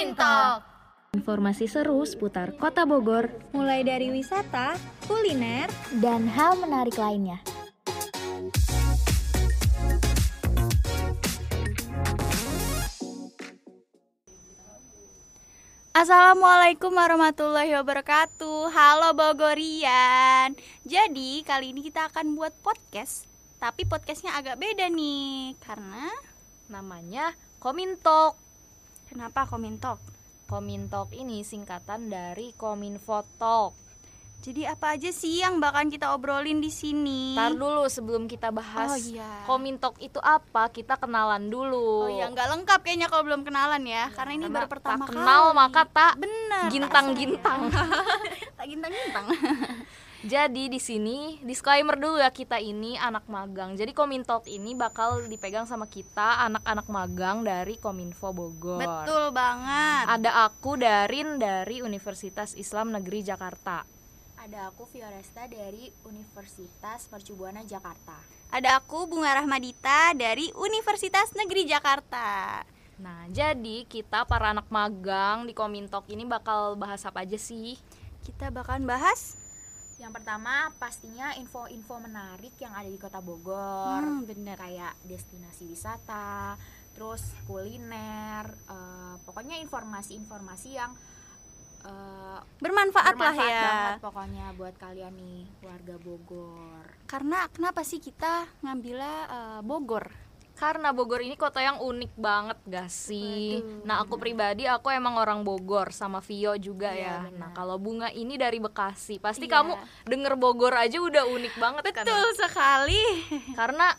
Komintok. Informasi seru seputar Kota Bogor mulai dari wisata, kuliner, dan hal menarik lainnya. Assalamualaikum warahmatullahi wabarakatuh Halo Bogorian Jadi kali ini kita akan buat podcast Tapi podcastnya agak beda nih Karena namanya Komintok Kenapa Komintok? Komintok ini singkatan dari Kominfotok Jadi apa aja sih yang bakal kita obrolin di sini? Ntar dulu sebelum kita bahas Oh iya. Komintok itu apa, kita kenalan dulu Oh iya, nggak lengkap kayaknya kalau belum kenalan ya, karena ini Karena baru pertama tak kali. kenal maka tak bener. gintang-gintang. tak gintang-gintang. Jadi di sini disclaimer dulu ya kita ini anak magang. Jadi Komintok ini bakal dipegang sama kita anak-anak magang dari Kominfo Bogor. Betul banget. Ada aku Darin dari Universitas Islam Negeri Jakarta. Ada aku Fioresta dari Universitas Mercubuana Jakarta. Ada aku Bunga Rahmadita dari Universitas Negeri Jakarta. Nah, jadi kita para anak magang di Komintok ini bakal bahas apa aja sih? Kita bakalan bahas Yang pertama pastinya info-info menarik yang ada di Kota Bogor. Hmm, bener. Kayak destinasi wisata, terus kuliner, eh, pokoknya informasi-informasi yang eh, bermanfaat, lah bermanfaat ya. banget pokoknya buat kalian nih warga Bogor. Karena kenapa sih kita ngambilnya eh, Bogor? Karena Bogor ini kota yang unik banget gak sih? Waduh, nah aku pribadi aku emang orang Bogor sama Vio juga Iya, ya. Nah kalau Bunga ini dari Bekasi, pasti Iya. kamu denger Bogor aja udah unik banget kan? Betul sekali. Karena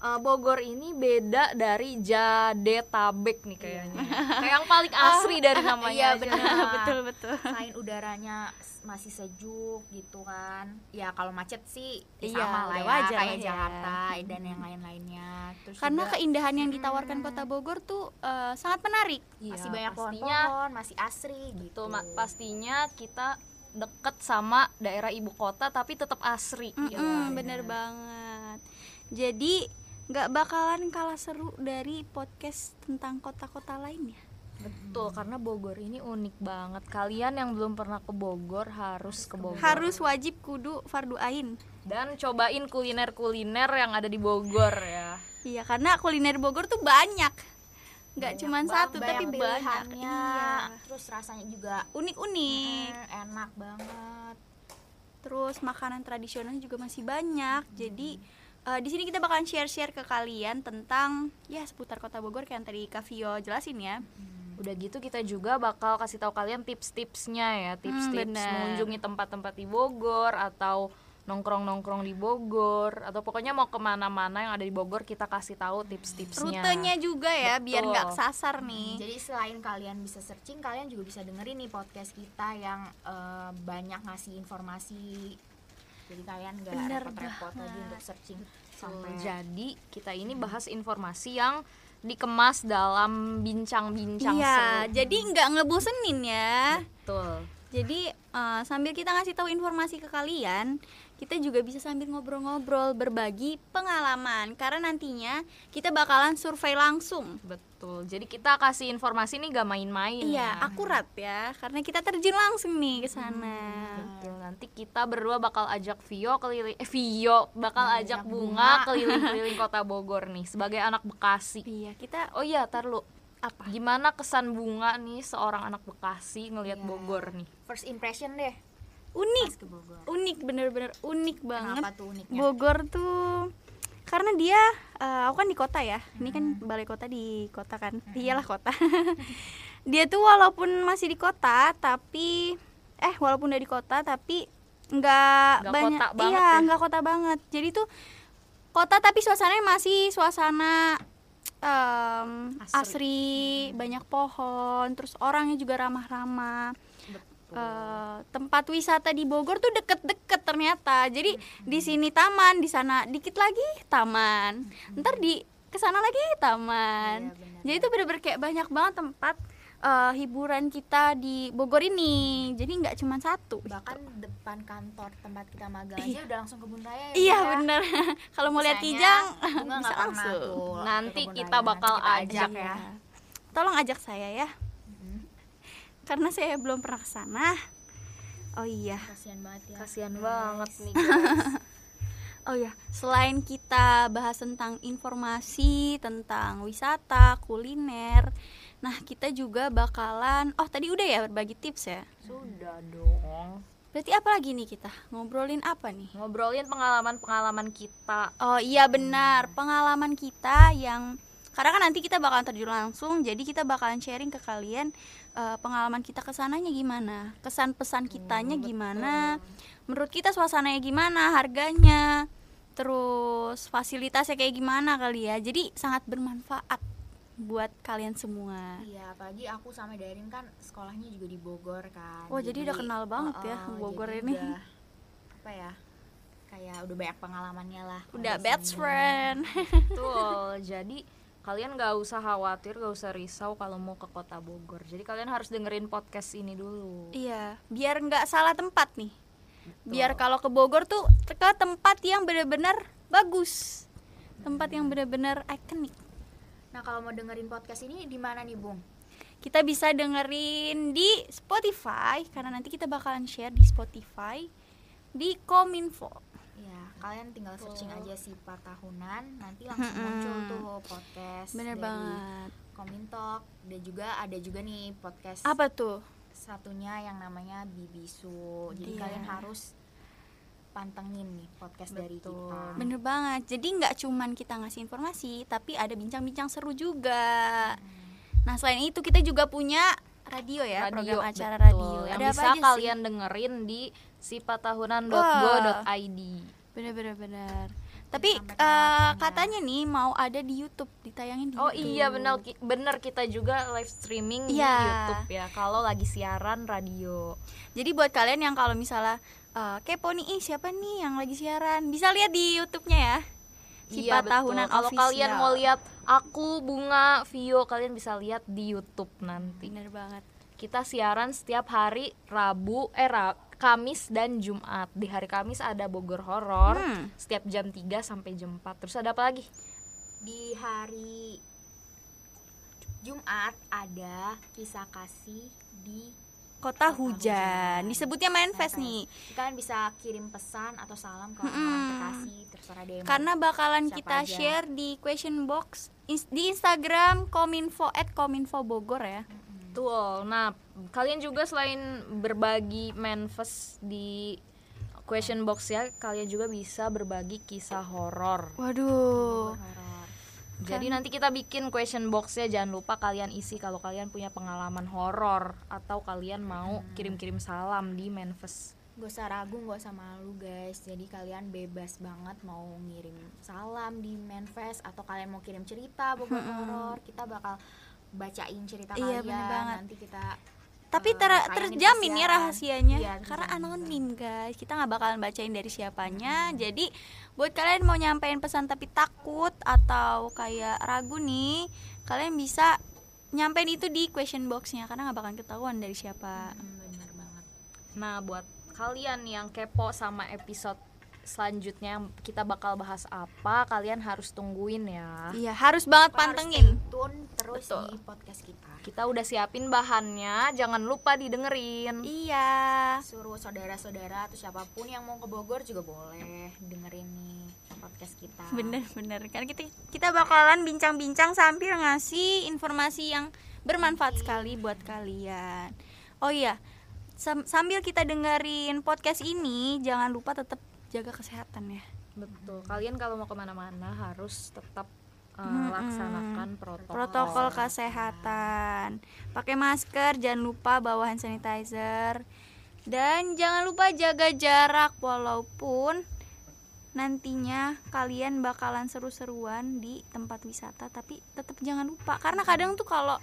uh, Bogor ini beda dari Jadetabek nih kayaknya. Kayak yang paling asri dari namanya. iya, benar. betul betul. Selain udaranya masih sejuk gitu kan. Ya kalau macet sih ya Iya, sama lah ya wajar kayak ya. Jakarta dan yang lain-lainnya. Terus Karena juga keindahan yang ditawarkan Kota Bogor tuh eh, sangat menarik. Iya, masih banyak pohon-pohon, masih asri gitu. Ma- pastinya kita deket sama daerah ibu kota tapi tetap asri. Ya, Hmm, bener banget. Jadi nggak bakalan kalah seru dari podcast tentang kota-kota lainnya. Betul, karena Bogor ini unik banget. Kalian yang belum pernah ke Bogor harus ke Bogor. Harus wajib kudu fardu ain. Dan cobain kuliner-kuliner yang ada di Bogor ya. Iya, karena kuliner Bogor tuh banyak. Nggak Banyak cuma satu tapi banyak. Iya. Terus rasanya juga Unik-unik. mm, enak banget. Terus makanan tradisional juga masih banyak. Jadi eh, di sini kita bakalan share-share ke kalian tentang ya seputar Kota Bogor kayak yang tadi Kak Vio jelasin ya. Udah gitu kita juga bakal kasih tahu kalian tips-tipsnya ya, tips-tips benar. mengunjungi tempat-tempat di Bogor atau nongkrong-nongkrong di Bogor atau pokoknya mau ke mana-mana yang ada di Bogor kita kasih tahu tips-tipsnya. Rutenya juga ya biar Betul. nggak kesasar nih. Jadi selain kalian bisa searching, kalian juga bisa dengerin nih podcast kita yang eh, banyak ngasih informasi. Jadi kalian nggak repot-repot lagi untuk searching Sampai sampai jadi kita ini bahas informasi yang dikemas dalam bincang-bincang Iya, seru. jadi nggak ngebosenin ya. Betul. Jadi eh, sambil kita ngasih tahu informasi ke kalian, kita juga bisa sambil ngobrol-ngobrol, berbagi pengalaman. Karena nantinya kita bakalan survei langsung. Betul. Jadi kita kasih informasi ini gak main-main. Iya, ya. akurat ya. Karena kita terjun langsung nih ke sana. Betul. Nanti kita berdua bakal ajak Vio keliling eh Vio bakal Nah, ajak ajak Bunga Bunga. keliling-keliling Kota Bogor nih sebagai anak Bekasi. Iya, kita Oh iya, tar lu. apa? Gimana kesan Bunga nih seorang anak Bekasi ngelihat Iya. Bogor nih? first impression deh Unik, unik bener-bener unik banget. Kenapa tuh uniknya? Bogor tuh karena dia eh, aku kan di kota ya. Ini kan balai kota di kota kan. Iyalah kota. Dia tuh walaupun masih di kota tapi eh walaupun udah di kota tapi nggak banyak kota iya ya? nggak kota banget. Jadi tuh kota tapi suasananya masih suasana em, Asri. asri banyak pohon terus orangnya juga ramah-ramah Eh, tempat wisata di Bogor tuh deket-deket ternyata. Jadi di sini taman, di sana dikit lagi taman. Ntar di ke sana lagi taman. Benar. Jadi itu bener-bener kayak banyak banget tempat eh, hiburan kita di Bogor ini. Jadi nggak cuma satu. bahkan depan kantor tempat kita magang Iya. aja udah langsung kebun raya ya, Iya ya? bener. Kalau mau lihat kijang bisa nggak pernah langsung. tuh Nanti kita raya. bakal Nanti kita ajak ya Tolong ajak saya ya. Karena saya belum pernah ke sana. Oh iya. kasihan banget ya Kasihan guys. banget nih. Oh ya, selain kita bahas tentang informasi tentang wisata, kuliner, nah kita juga bakalan, oh tadi udah ya berbagi tips ya. Sudah dong. Berarti apa lagi nih kita ngobrolin apa nih? Ngobrolin pengalaman-pengalaman kita. Oh iya benar, pengalaman kita yang karena kan nanti kita bakalan terjun langsung, jadi kita bakalan sharing ke kalian eh, pengalaman kita ke sananya gimana, kesan pesan kitanya gimana, menurut kita suasananya gimana, harganya, terus fasilitasnya kayak gimana kali ya. Jadi sangat bermanfaat buat kalian semua. Iya, apalagi aku sama Darin kan sekolahnya juga di Bogor kan. Wah, jadi udah kenal banget ya oh, Bogor jadi ini. udah, apa ya? Kayak udah banyak pengalamannya lah. Udah best friend. Betul. Jadi kalian gak usah khawatir, gak usah risau kalau mau ke kota Bogor. Jadi kalian harus dengerin podcast ini dulu. Iya, biar nggak salah tempat nih. Biar kalau ke Bogor tuh ke tempat yang benar-benar bagus. Tempat yang benar-benar ikonik. Nah, kalau mau dengerin podcast ini di mana nih, Bung? Kita bisa dengerin di Spotify karena nanti kita bakalan share di Spotify di Kominfo. Kalian tinggal searching aja Sipa tahunan, nanti langsung muncul tuh podcast Bener dari banget. Komintalk. Dan juga ada juga nih podcast Apa tuh? satunya yang namanya Bibisu. Jadi Iya. kalian harus pantengin nih podcast dari Betul. kita. Bener banget. Jadi nggak cuman kita ngasih informasi, tapi ada bincang-bincang seru juga. Nah selain itu kita juga punya radio ya, program acara betul. radio. Yang ada bisa apa aja sih? kalian dengerin di sipatahunan.go.id. Bener-bener bener. Tapi sampai eh, kelewatan ya. katanya nih mau ada di YouTube, ditayangin di Oh YouTube. iya benar bener kita juga live streaming di Iya. YouTube ya. Kalau lagi siaran radio. Jadi buat kalian yang kalau misalnya eh, kepo nih, ih siapa nih yang lagi siaran, bisa lihat di YouTube-nya ya. Sipa betul. tahunan Kalau official. kalian mau lihat aku Bunga Vio kalian bisa lihat di YouTube nanti. Bener banget. Kita siaran setiap hari Rabu eh Ra- Kamis dan Jumat. Di hari Kamis ada Bogor Horor Hmm. setiap jam 3 sampai jam 4. Terus ada apa lagi? Di hari Jumat ada kisah kasih di Kota Kota hujan. Hujan. Disebutnya manifest Manifest. nih. kalian bisa kirim pesan atau salam ke terkasih terserah mau Karena bakalan siapa kita aja. share di question box di Instagram kominfo at kominfo Bogor ya. Betul. Nah, kalian juga selain berbagi manifest di question box ya, kalian juga bisa berbagi kisah horor. Waduh. horor. Jadi nanti kita bikin question boxnya jangan lupa kalian isi kalau kalian punya pengalaman horor atau kalian mau kirim-kirim salam di manifest. Gak usah ragu, gak usah malu guys Jadi kalian bebas banget mau ngirim salam di manifest Atau kalian mau kirim cerita Bogor Horor Kita bakal bacain cerita Iya, kalian bener banget. Nanti kita Tapi eh, ter- terjamin ya kesiaran. rahasianya Iya, karena anonim guys. Kita nggak bakalan bacain dari siapanya. Jadi buat kalian mau nyampein pesan tapi takut atau kayak ragu nih, kalian bisa nyampein itu di question boxnya karena nggak bakalan ketahuan dari siapa. Hmm, Bener banget Nah, buat kalian yang kepo sama episode selanjutnya kita bakal bahas apa, kalian harus tungguin ya. Iya harus banget harus pantengin. stay tune terus Betul. di podcast kita Kita udah siapin bahannya, jangan lupa didengerin. Iya. Suruh saudara-saudara atau siapa pun yang mau ke Bogor juga boleh dengerin nih podcast kita Bener-bener kan kita kita bakalan bincang-bincang sambil ngasih informasi yang bermanfaat sekali buat kalian. Oh iya, sam- sambil kita dengerin podcast ini jangan lupa tetap jaga kesehatan ya. Betul. Kalian kalau mau ke mana-mana harus tetap uh, Mm-mm. laksanakan protokol. Protokol kesehatan. Pakai masker, jangan lupa bawa hand sanitizer. Dan jangan lupa jaga jarak walaupun nantinya kalian bakalan seru-seruan di tempat wisata tapi tetap jangan lupa karena kadang tuh kalau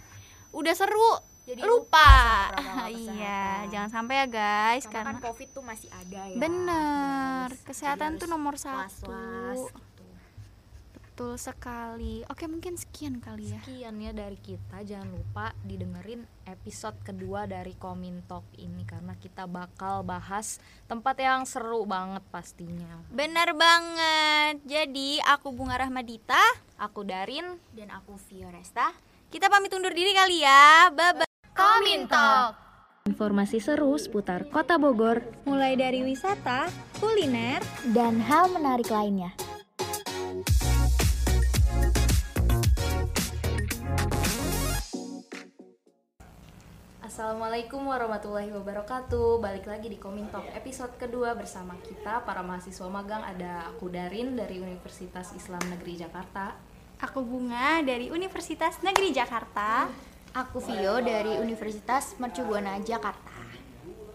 udah seru Jadi lupa, iya jangan sampai ya guys karena, karena kan covid tuh masih ada ya. Bener kesehatan tuh nomor satu. gitu. betul sekali. Oke mungkin sekian kali ya. Sekian ya dari kita. Jangan lupa didengerin episode kedua dari Komin Talk ini karena kita bakal bahas tempat yang seru banget pastinya. bener banget. Jadi aku Bunga Rahmadita. Aku Darin. dan aku Fioresta. Kita pamit undur diri kali ya. Bye bye Komin Talk. Informasi seru seputar Kota Bogor. Mulai dari wisata, kuliner, dan hal menarik lainnya. Assalamualaikum warahmatullahi wabarakatuh Balik lagi di Komin Talk episode kedua bersama kita Para mahasiswa magang ada aku Darin dari Universitas Islam Negeri Jakarta Aku Bunga dari Universitas Negeri Jakarta. Aku Vio dari Universitas Mercubuana Jakarta.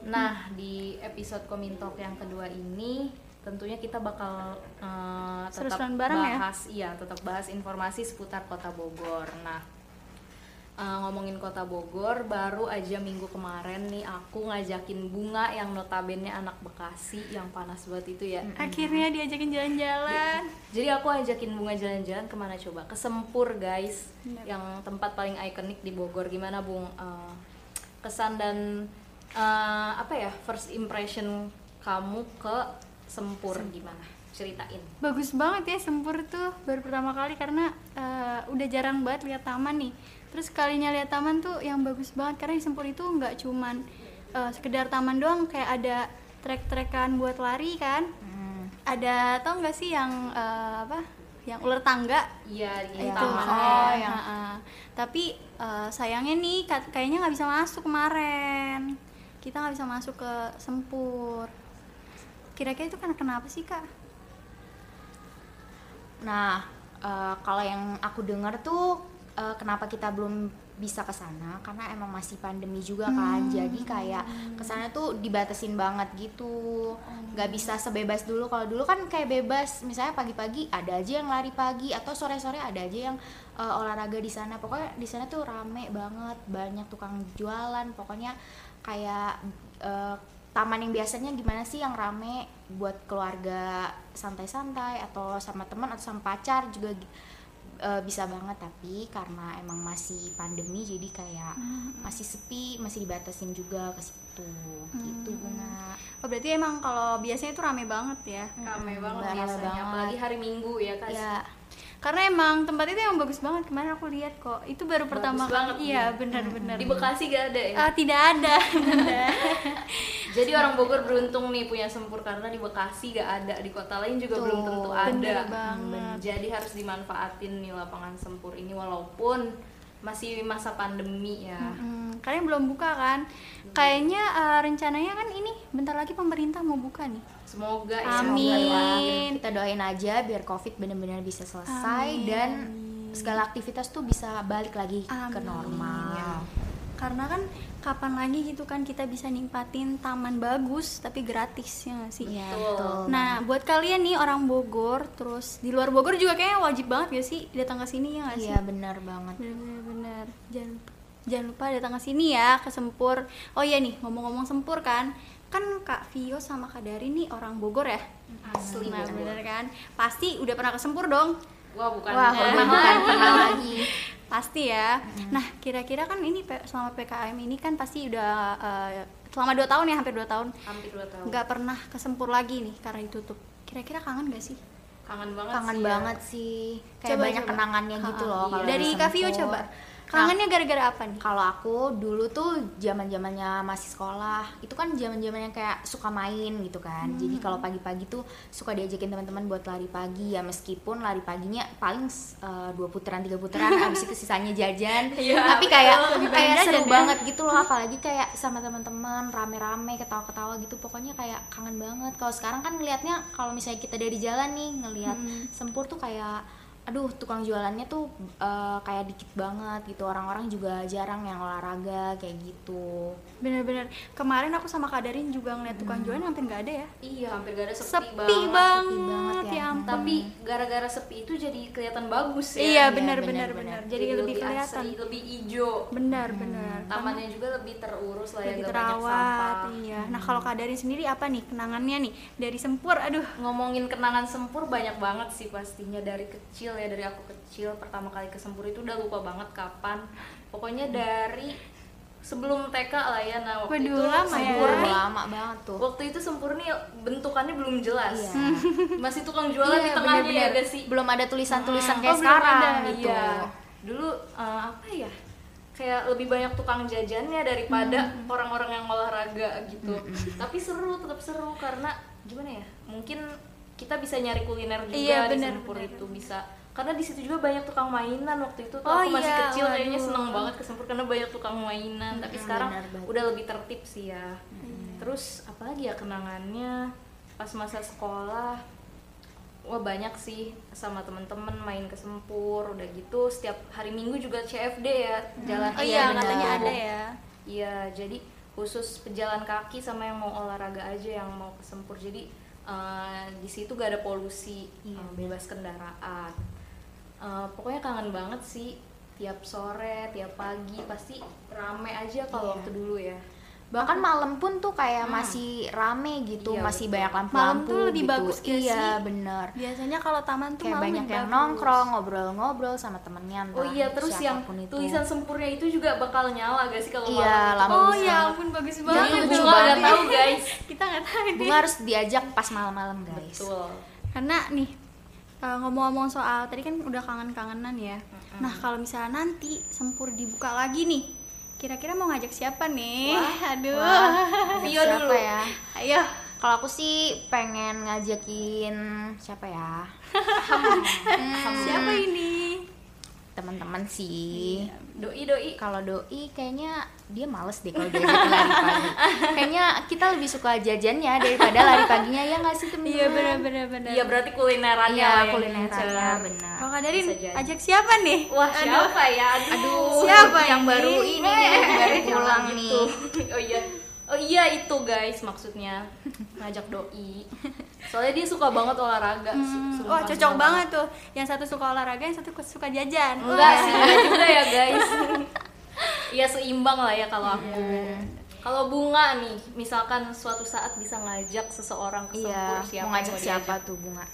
Nah di episode Komin Talk yang kedua ini tentunya kita bakal uh, tetap ya? bahas iya tetap bahas informasi seputar kota Bogor nah uh, ngomongin kota Bogor baru aja minggu kemarin nih aku ngajakin bunga yang notabene anak Bekasi yang panas banget itu ya. Akhirnya diajakin jalan-jalan. jadi aku ajakin bunga jalan-jalan ke mana coba? Ke Sempur guys. Bener. yang tempat paling ikonik di Bogor. Gimana bung? Uh, kesan dan uh, apa ya first impression kamu ke Sempur. gimana? Ceritain. Bagus banget ya Sempur tuh baru pertama kali karena eh, udah jarang banget lihat taman nih. Terus kalinya lihat taman tuh yang bagus banget karena di Sempur itu nggak cuman eh, sekedar taman doang kayak ada trek-trekan buat lari kan. Hmm. Ada tau nggak sih yang eh, apa? Yang ular tangga iya Iya. itu taman oh, yang- tapi eh, sayangnya nih kayaknya nggak bisa masuk kemarin kita nggak bisa masuk ke Sempur kira-kira itu kan kenapa sih kak Nah, eh, kalau yang aku dengar tuh eh, kenapa kita belum bisa ke sana karena emang masih pandemi juga kan. Jadi kayak ke sana tuh dibatasin banget gitu. nggak bisa sebebas dulu. Kalau dulu kan kayak bebas, misalnya pagi-pagi ada aja yang lari pagi atau sore-sore ada aja yang eh, olahraga di sana. Pokoknya di sana tuh rame banget, banyak tukang jualan. Pokoknya kayak eh, taman yang biasanya gimana sih yang rame buat keluarga santai-santai atau sama teman atau sama pacar juga eh, bisa banget tapi karena emang masih pandemi jadi kayak masih sepi masih dibatasin juga ke situ. Gitu bunga oh berarti emang kalau biasanya itu rame banget ya? Rame banget Rame biasanya banget. apalagi hari Minggu ya kan ya karena emang tempat itu yang bagus banget kemarin aku lihat kok. Itu baru pertama banget, kali iya benar-benar di Bekasi gak ada ya? Ah, tidak ada. Jadi orang Bogor beruntung nih punya Sempur karena di Bekasi gak ada. Di kota lain juga Tuh, belum tentu ada. banget. jadi harus dimanfaatin nih lapangan Sempur ini walaupun masih masa pandemi ya. Hmm, kalian belum buka kan? Kayaknya eh, rencananya kan ini bentar lagi pemerintah mau buka nih semoga ya Amin. ya. Amin. kita doain aja biar covid benar-benar bisa selesai dan segala aktivitas tuh bisa balik lagi ke Amin. normal karena kan kapan lagi gitu kan kita bisa nikmatin taman bagus tapi gratis ya sih Iya, Betul. Nah, buat kalian nih orang Bogor, terus di luar Bogor juga kayaknya wajib banget gak sih datang ke sini ya nggak sih? iya benar banget Bener-bener bener. Jangan jangan lupa datang ke sini ya ke Sempur. Oh iya nih ngomong-ngomong Sempur kan, kan Kak Vio sama Kak Dari nih orang Bogor ya. asli Nah, Bogor. bener kan? Pasti udah pernah ke Sempur dong. wah bukan wah bukan. bukan pernah lagi Pasti ya. Nah, kira-kira kan ini selama PKM ini kan pasti udah eh, selama 2 tahun ya, hampir 2 tahun hampir dua tahun nggak pernah ke Sempur lagi nih karena ditutup. Kira-kira kangen gak sih? kangen banget kangen sih ya. banget sih kayak Coba, banyak coba. kenangannya gitu Ha-ha. loh kalau Dari di Kak Vio Sempur. coba. Kangennya gara-gara apa nih? Kalau aku dulu tuh zaman zamannya masih sekolah, itu kan zaman zamannya kayak suka main gitu kan. Hmm. Jadi kalau pagi-pagi tuh suka diajakin teman-teman buat lari pagi ya meskipun lari paginya paling eh, dua putaran tiga putaran, abis itu sisanya jajan. Iya, Tapi kayak banyak kayak jajan seru ya. banget gitu loh, apalagi kayak sama teman-teman rame-rame ketawa-ketawa gitu. Pokoknya kayak kangen banget. Kalau sekarang kan ngelihatnya kalau misalnya kita dari jalan nih ngelihat Hmm. Sempur tuh kayak aduh tukang jualannya tuh eh, kayak dikit banget gitu orang-orang juga jarang yang olahraga kayak gitu Bener-bener kemarin aku sama Kak Darin juga ngeliat tukang jualan hampir nggak ada ya. iya hampir gak ada sepi, Sepi, banget banget, sepi banget ya. ya ampun. tapi gara-gara sepi itu jadi kelihatan bagus ya iya bener, bener-bener bener. bener. Jadi, lebih kelihatan. lebih hijau Benar benar. tamannya juga lebih terurus lah ya lebih sampah terawat. Iya. Nah kalau Kak Darin sendiri apa nih kenangannya nih dari Sempur? Aduh. ngomongin kenangan sempur banyak banget sih pastinya dari kecil ya dari aku kecil pertama kali ke sempur itu udah lupa banget kapan pokoknya dari sebelum TK lah ya nah waktu Waduh, itu lama ya. sempur Udah nih lama banget tuh waktu itu sempur nih bentukannya belum jelas Iya. masih tukang jualan di Iya, tengahnya ya bener-bener. gak sih belum ada tulisan-tulisan Hmm. kayak Oh, sekarang ada. gitu Iya. Dulu eh, apa ya? kayak lebih banyak tukang jajannya daripada orang-orang yang olahraga gitu tapi seru tetap seru karena gimana ya mungkin kita bisa nyari kuliner juga Iya, di bener, Sempur bener. itu bisa karena di situ juga banyak tukang mainan waktu itu tuh Oh aku masih iya, kecil kayaknya waduh. seneng banget ke Sempur karena banyak tukang mainan. Tapi sekarang benar udah lebih tertib sih ya. Terus apalagi ya kenangannya? Pas masa sekolah wah banyak sih sama temen-temen main ke Sempur udah gitu. Setiap hari Minggu juga CFD ya jalan oh iya benar. katanya ada ya. Iya jadi khusus pejalan kaki sama yang mau olahraga aja yang mau ke Sempur jadi eh, di situ gak ada polusi eh, bebas kendaraan Eh, pokoknya kangen banget sih tiap sore tiap pagi pasti rame aja kalau Iya. waktu dulu ya bahkan malam pun tuh kayak masih rame gitu Iya, masih betul. banyak lampu-lampu Malam tuh lebih gitu. bagus gak iya sih? bener biasanya kalau taman tuh kayak malam banyak yang bagus. nongkrong ngobrol-ngobrol sama temennya entah Oh iya terus yang itu. tulisan sempurnya itu juga bakal nyala gak sih kalau Iya, malam oh bagus ya banget. ampun bagus Jadi banget lucu bunga banget. nggak tahu guys. kita nggak tahu bunga harus diajak pas malam-malam guys Betul. karena nih eh, ngomong-ngomong soal tadi kan udah kangen-kangenan ya. Nah kalau misalnya nanti sempur dibuka lagi nih kira-kira mau ngajak siapa nih? Aduh. Vio siapa dulu. ya? Ayo. Kalau aku sih pengen ngajakin siapa ya? Siapa ini teman-teman sih Doi doi. kalau doi kayaknya dia males deh kalau diajak lari pagi kayaknya kita lebih suka jajannya daripada lari paginya ya nggak sih temen iya bener-bener bener Iya berarti kulinerannya Iya, kulinerannya benar kalau Bisa jadi. ajak siapa nih Wah siapa ya? Aduh. siapa yang ini? baru ini nih, baru pulang gitu. nih oh iya. Oh iya itu guys maksudnya ngajak doi. Soalnya dia suka banget olahraga. Hmm, wah cocok banget tuh yang satu suka olahraga yang satu suka jajan Enggak sih, enggak juga ya guys. Iya seimbang lah ya kalau aku. Iya. Kalau bunga nih, misalkan suatu saat bisa ngajak seseorang ke iya Sempur, siapa mau ngajak siapa tuh bunga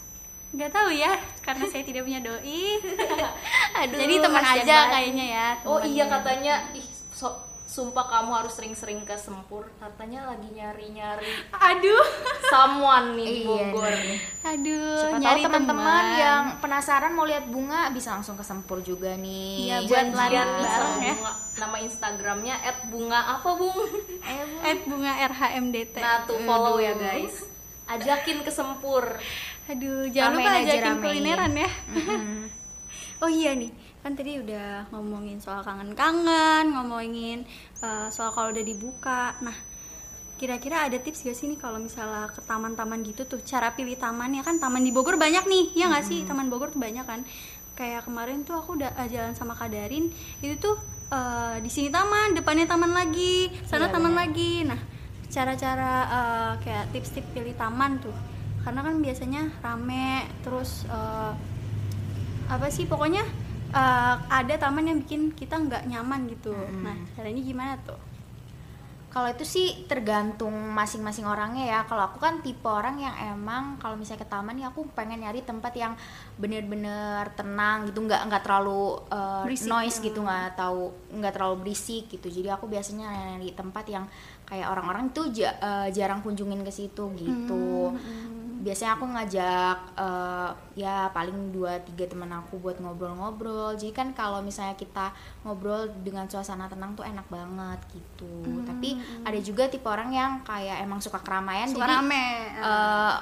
nggak tahu ya karena saya tidak punya doi Aduh, jadi teman aja banget. kayaknya ya Oh iya katanya, ih so, sumpah kamu harus sering-sering ke Sempur. Katanya lagi nyari-nyari aduh someone nih di Iya Bogor nih. nih. aduh siapa nyari teman-teman teman. yang penasaran mau lihat bunga bisa langsung ke Sempur juga nih Iya, buat nih bareng ya. bunga. Nama Instagramnya @bunga apa bung? Bu. at bunga RHMDT Nah tuh follow ya guys. Ajakin ke Sempur. aduh jangan lupa aja, ajakin ramein. kulineran ya Mm-mm. oh iya nih kan tadi udah ngomongin soal kangen-kangen ngomongin uh, soal kalau udah dibuka. Nah kira-kira ada tips gak sih nih kalau misalnya ke taman-taman gitu tuh cara pilih tamannya? Kan taman di Bogor banyak nih ya nggak sih? Taman Bogor tuh banyak kan. Kayak kemarin tuh aku udah uh, jalan sama Kadarin itu tuh uh, di sini taman depannya taman lagi sana Iya, taman lagi. Nah cara-cara uh, kayak tips-tips pilih taman tuh. Karena kan biasanya rame terus uh, apa sih pokoknya uh, ada taman yang bikin kita nggak nyaman gitu nah caranya gimana tuh Kalau itu sih tergantung masing-masing orangnya ya. Kalau aku kan tipe orang yang emang kalau misalnya ke taman ya aku pengen nyari tempat yang bener-bener tenang gitu, nggak nggak terlalu uh, Berisik. noise gitu, nggak tahu nggak terlalu berisik gitu. Jadi aku biasanya nyari tempat yang kayak orang-orang tuh ja- uh, jarang kunjungin ke situ gitu. Biasanya aku ngajak uh, ya paling dua tiga teman aku buat ngobrol-ngobrol. Jadi kan kalau misalnya kita ngobrol dengan suasana tenang tuh enak banget gitu. Tapi ada juga tipe orang yang kayak emang suka keramaian suka jadi rame eh,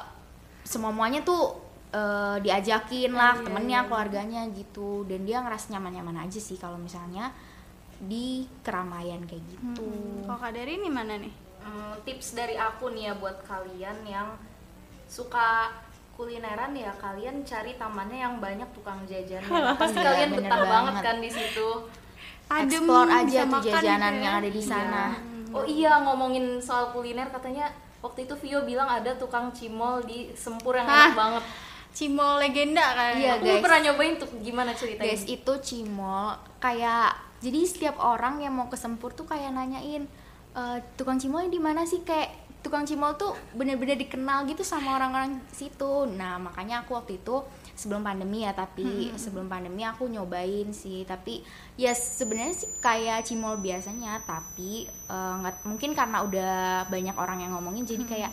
semua muanya tuh eh, diajakin lah Iya, temennya keluarganya gitu dan dia ngerasa nyaman-nyaman aja sih kalau misalnya di keramaian kayak gitu. Kalau Kak Dari ini mana nih? Hmm, tips dari aku nih ya buat kalian yang suka kulineran ya kalian cari tamannya yang banyak tukang jajannya pasti Iya, kalian betah banget. banget. kan di situ. Adem, explore aja tuh makan jajanan gitu ya. yang ada di sana. Oh iya ngomongin soal kuliner katanya waktu itu Vio bilang ada tukang cimol di Sempur yang Hah? enak banget. Cimol legenda kan Iya, aku guys. pernah nyobain tuh. Gimana ceritanya? Guys itu cimol kayak jadi setiap orang yang mau ke Sempur tuh kayak nanyain "Eh, tukang cimolnya di mana sih? Kayak tukang cimol tuh bener-bener dikenal gitu sama orang-orang situ. Nah makanya aku waktu itu sebelum pandemi ya tapi sebelum pandemi aku nyobain sih. Tapi ya sebenarnya sih kayak cimol biasanya tapi nggak mungkin karena udah banyak orang yang ngomongin jadi kayak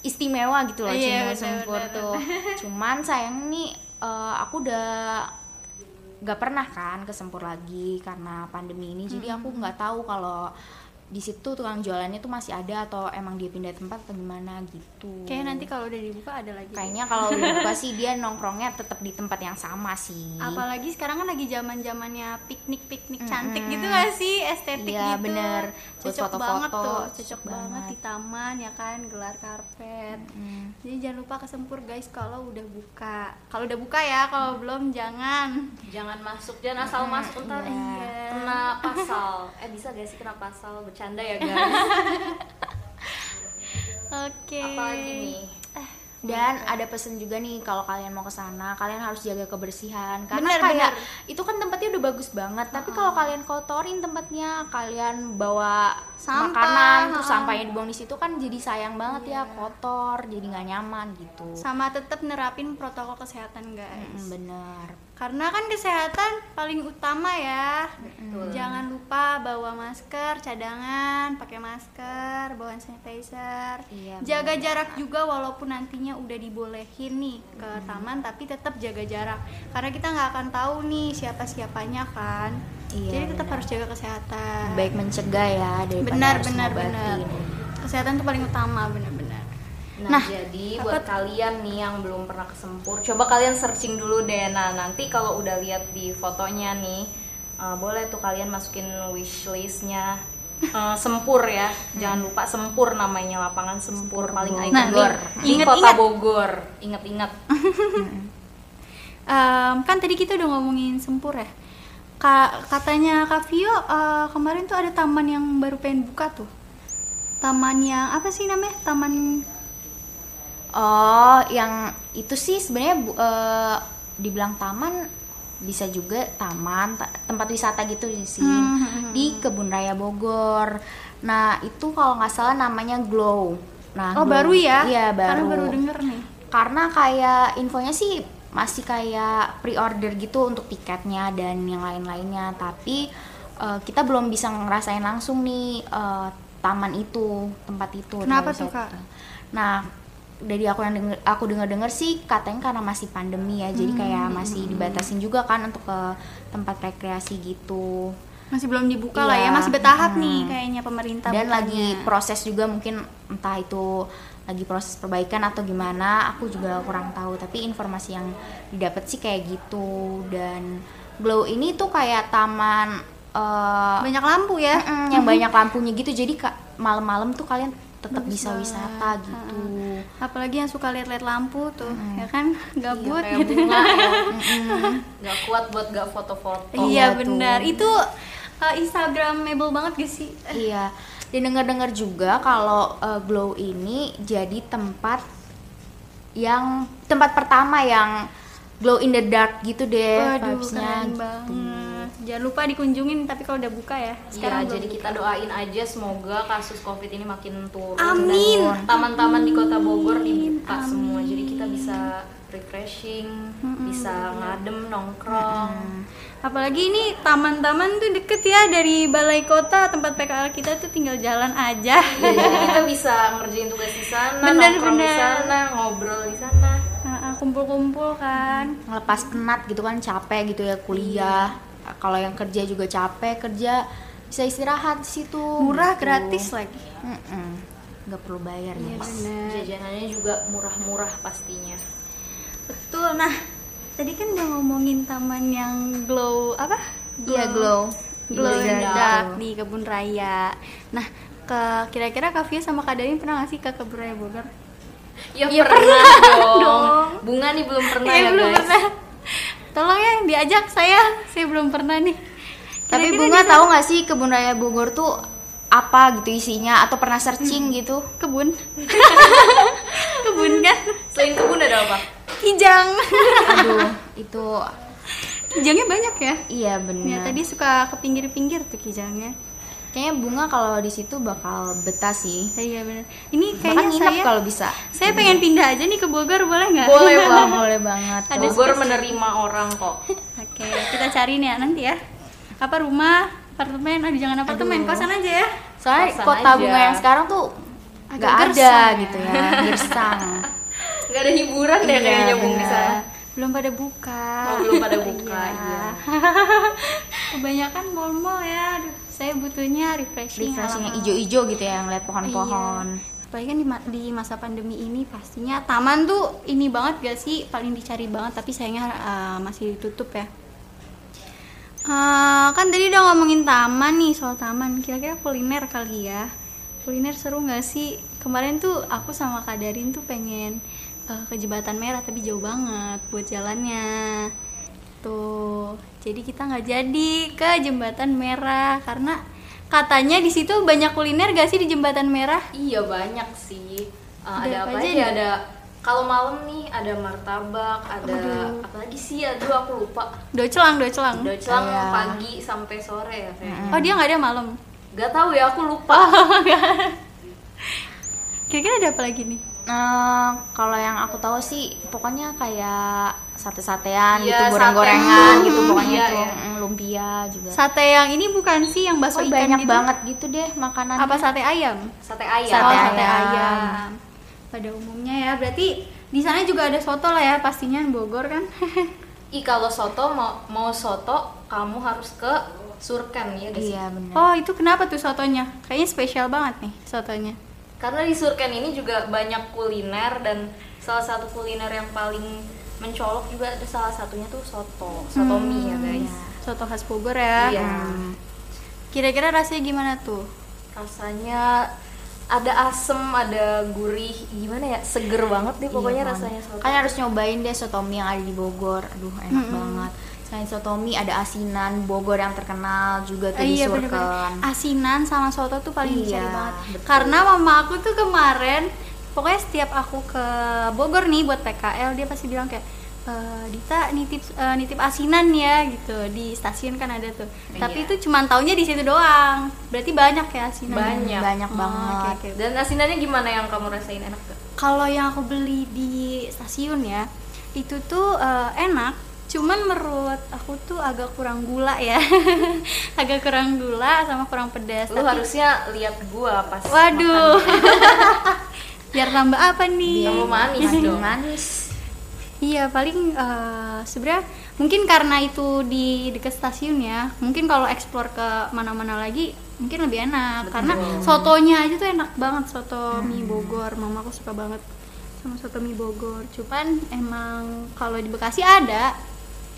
istimewa gitu loh Iya, cimol Sempur tuh. Cuman sayang nih eh, aku udah nggak pernah kan ke Sempur lagi karena pandemi ini jadi aku nggak tahu kalau di situ tukang jualannya tuh masih ada atau emang dia pindah tempat atau gimana gitu Kayak nanti kalau udah dibuka ada lagi. kayaknya kalau udah buka sih dia nongkrongnya tetap di tempat yang sama sih Apalagi sekarang kan lagi zaman zamannya piknik piknik cantik gitu gak sih estetik Iya, gitu. bener. Buat Cocok foto-foto, banget tuh, cocok cocok banget banget. di taman ya kan, gelar karpet. Mm. Jadi jangan lupa ke Sempur guys kalau udah buka. Kalau udah buka ya, kalau belum jangan. jangan masuk jangan asal masuk ntar Iya. kena pasal eh bisa gak sih kena pasal bercanda ya guys Oke. apalagi nih Dan ada pesan juga nih kalau kalian mau ke sana, kalian harus jaga kebersihan. Bener, karena kayak bener. itu kan tempatnya udah bagus banget, tapi kalau kalian kotorin tempatnya, kalian bawa Sampah, makanan terus sampahnya dibuang di situ kan jadi sayang banget ya, kotor, jadi nggak nyaman gitu. Sama tetap nerapin protokol kesehatan guys. Mm, bener. Karena kan kesehatan paling utama ya. Betul. Jangan lupa bawa masker cadangan, pakai masker, bawa hand sanitizer. Iya, jaga benar. jarak juga walaupun nantinya udah dibolehin nih ke taman tapi tetap jaga jarak. Karena kita nggak akan tahu nih siapa siapanya kan. Iya, Jadi tetap benar. harus jaga kesehatan. Baik mencegah ya daripada benar harus benar ngobatin. benar. Kesehatan tuh paling utama benar-benar. Nah, Nah, jadi apa buat kalian nih yang belum pernah ke Sempur, coba kalian searching dulu deh. Nah, nanti kalau udah lihat di fotonya nih, eh, boleh tuh kalian masukin wishlistnya eh, Sempur ya. Jangan lupa Sempur namanya lapangan Sempur, paling Nah, ikonik nih, di inget-inget. Kota Bogor. Ingat-ingat. Em, kan tadi kita udah ngomongin sempur ya. Ka- katanya Kak Vio eh, kemarin tuh ada taman yang baru pengen buka tuh. Taman yang apa sih namanya? Taman Oh, yang itu sih sebenarnya eh, dibilang taman bisa juga taman ta- tempat wisata gitu sih Hmm, di Kebun Raya Bogor. Nah itu kalau nggak salah namanya Glow. Nah Oh, Glow- baru ya? Iya Karena baru. baru denger nih. Karena kayak infonya sih masih kayak pre-order gitu untuk tiketnya dan yang lain-lainnya. Tapi eh, kita belum bisa ngerasain langsung nih eh, taman itu, tempat itu. Kenapa tuh. Kak? Nah, dari aku yang denger, aku dengar-dengar sih katanya karena masih pandemi ya, jadi kayak Hmm. masih dibatasin juga kan untuk ke tempat rekreasi gitu. Masih belum dibuka lah ya, Iya, masih bertahap mm-mm. nih kayaknya pemerintah. Dan bukanya. lagi proses juga mungkin entah itu lagi proses perbaikan atau gimana, aku juga kurang tahu. Tapi informasi yang didapat sih kayak gitu. Dan Glow ini tuh kayak taman eh, banyak lampu ya. mm-mm, yang banyak lampunya gitu. Jadi kak malam-malam tuh kalian tetap bisa wisata gitu. Apalagi yang suka lihat-lihat lampu tuh, ya kan? Gabut Iya, gitu. bunga ya. Gak kuat buat gak foto-foto. iya Iya tuh. benar. Itu uh, Instagramable banget gak sih? Iya, dan dengar-dengar juga kalau uh, Glow ini jadi tempat yang tempat pertama yang glow in the dark gitu deh Waduh, vibes-nya keren gitu. banget. Jangan lupa dikunjungin tapi kalau udah buka ya. Iya, Sekarang belum jadi kita doain aja semoga kasus covid ini makin turun Amin. dan taman-taman di kota Bogor dibuka semua jadi kita bisa refreshing bisa ngadem nongkrong Apalagi ini taman-taman tuh deket ya dari balai kota tempat PKL kita tuh tinggal jalan aja. Iya, jadi kita bisa ngerjain tugas di sana Bener, nongkrong di bener. sana ngobrol di sana Nah, Kumpul-kumpul kan. Ngelepas penat gitu kan capek gitu ya kuliah. Kalau yang kerja juga capek kerja bisa istirahat di situ. Murah gitu. gratis lagi. Mm-mm. Nggak perlu bayar Iya guys. benar. jajanannya juga murah-murah pastinya Betul. Nah, tadi kan udah ngomongin taman yang glow apa? Iya glow. Glow in Dark. di kebun raya. Nah, ke kira-kira Kak Fia sama Kak Darin pernah gak sih ke kebun raya Bogor? ya, Ya, pernah, dong. dong. bunga nih belum pernah Iya, ya belum guys pernah. Tolong ya diajak saya, saya belum pernah nih. Tapi Kira-kira bunga di sana- tahu nggak sih kebun raya Bogor tuh apa gitu isinya atau pernah searching gitu? kebun. kebun kan? selain kebun ada apa Kijang. Aduh, itu Kijangnya banyak ya. iya Ya, benar. tadi suka ke pinggir-pinggir tuh kijangnya. Kayaknya bunga kalau di situ bakal betah sih. Iya benar. Ini Bahkan kayaknya nginep saya kalau bisa. saya pengen pindah aja nih ke Bogor boleh nggak? boleh Bang, boleh banget. Ada. Bogor menerima orang kok Oke, kita cari nih ya nanti ya. Apa rumah, apartemen? Aduh, jangan apartemen, Aduh. kosan aja ya. Soalnya Kosan kota aja. bunga yang sekarang tuh Agak nggak ada ya. gitu ya, gersang. nggak ada hiburan deh Iya, kayaknya bung di sana belum pada buka. Oh, belum pada buka, iya. kebanyakan mall-mall ya aduh saya butuhnya refreshing refreshing yang ijo-ijo gitu ya ngeliat pohon-pohon. Iya. apalagi kan di, ma- di masa pandemi ini pastinya taman tuh ini banget gak sih paling dicari banget tapi sayangnya uh, masih ditutup ya. Uh, kan tadi udah ngomongin taman nih soal taman kira-kira kuliner kali ya. Kuliner seru nggak sih? Kemarin tuh aku sama Kak Darin tuh pengen uh, ke Jembatan Merah tapi jauh banget buat jalannya tuh jadi kita nggak jadi ke Jembatan Merah karena katanya di situ banyak kuliner gak sih di Jembatan Merah Iya banyak sih. Uh, Ada ada apa aja aja? nih? Ada kalau malam nih ada martabak, ada Aduh. apa lagi sih? Aduh aku lupa. docelang docelang Udah celang Iya. pagi sampai sore ya kayaknya. oh dia nggak ada malam Gak tahu ya aku lupa. kira-kira ada apa lagi nih Eh, kalau yang aku tahu sih pokoknya kayak sate-satean Iya, gitu goreng-gorengan sate. gitu pokoknya Iya, tuh iya. Mm, lumpia juga sate yang ini bukan sih yang bakso Oh, ikan banyak gitu? banget gitu deh makanan apa sate ayam Sate ayam. Oh, Sate sate ayam. ayam pada umumnya ya berarti di sana juga ada soto lah ya pastinya Bogor kan Ih kalau soto mau mau soto kamu harus ke Surken ya guys. iya benar oh itu kenapa tuh sotonya kayaknya spesial banget nih sotonya Karena di Surken ini juga banyak kuliner dan salah satu kuliner yang paling mencolok juga ada salah satunya tuh soto, soto mie ya guys. soto khas Bogor ya Iya. kira-kira rasanya gimana tuh Rasanya ada asem, ada gurih, gimana ya? Seger banget deh pokoknya Iya, rasanya soto. kan harus nyobain deh sotomi yang ada di Bogor aduh enak banget selain sotomi ada asinan Bogor yang terkenal juga tuh Ah, di iya Surken bener-bener asinan sama soto tuh paling Iya, dicari banget betul. karena mama aku tuh kemarin pokoknya setiap aku ke Bogor nih buat PKL dia pasti bilang kayak "E, Dita nitip eh, nitip asinan ya gitu di stasiun kan ada tuh tapi Iya. itu cuma taunya di situ doang berarti banyak ya asinan Banyak. banyak Oh, banget oke, oke. Dan asinannya gimana yang kamu rasain enak gak? kalau yang aku beli di stasiun ya itu tuh eh, enak cuman menurut aku tuh agak kurang gula ya agak kurang gula sama kurang pedas Lu Tapi- harusnya lihat gua pas Waduh. Biar tambah apa nih? Tambah manis dong. manis Iya, paling eh, sebenarnya mungkin karena itu di dekat stasiun ya. Mungkin kalau explore ke mana-mana lagi mungkin lebih enak karena sotonya aja tuh enak banget soto mie Bogor. Mama aku suka banget sama soto mie Bogor. Cuman emang kalau di Bekasi ada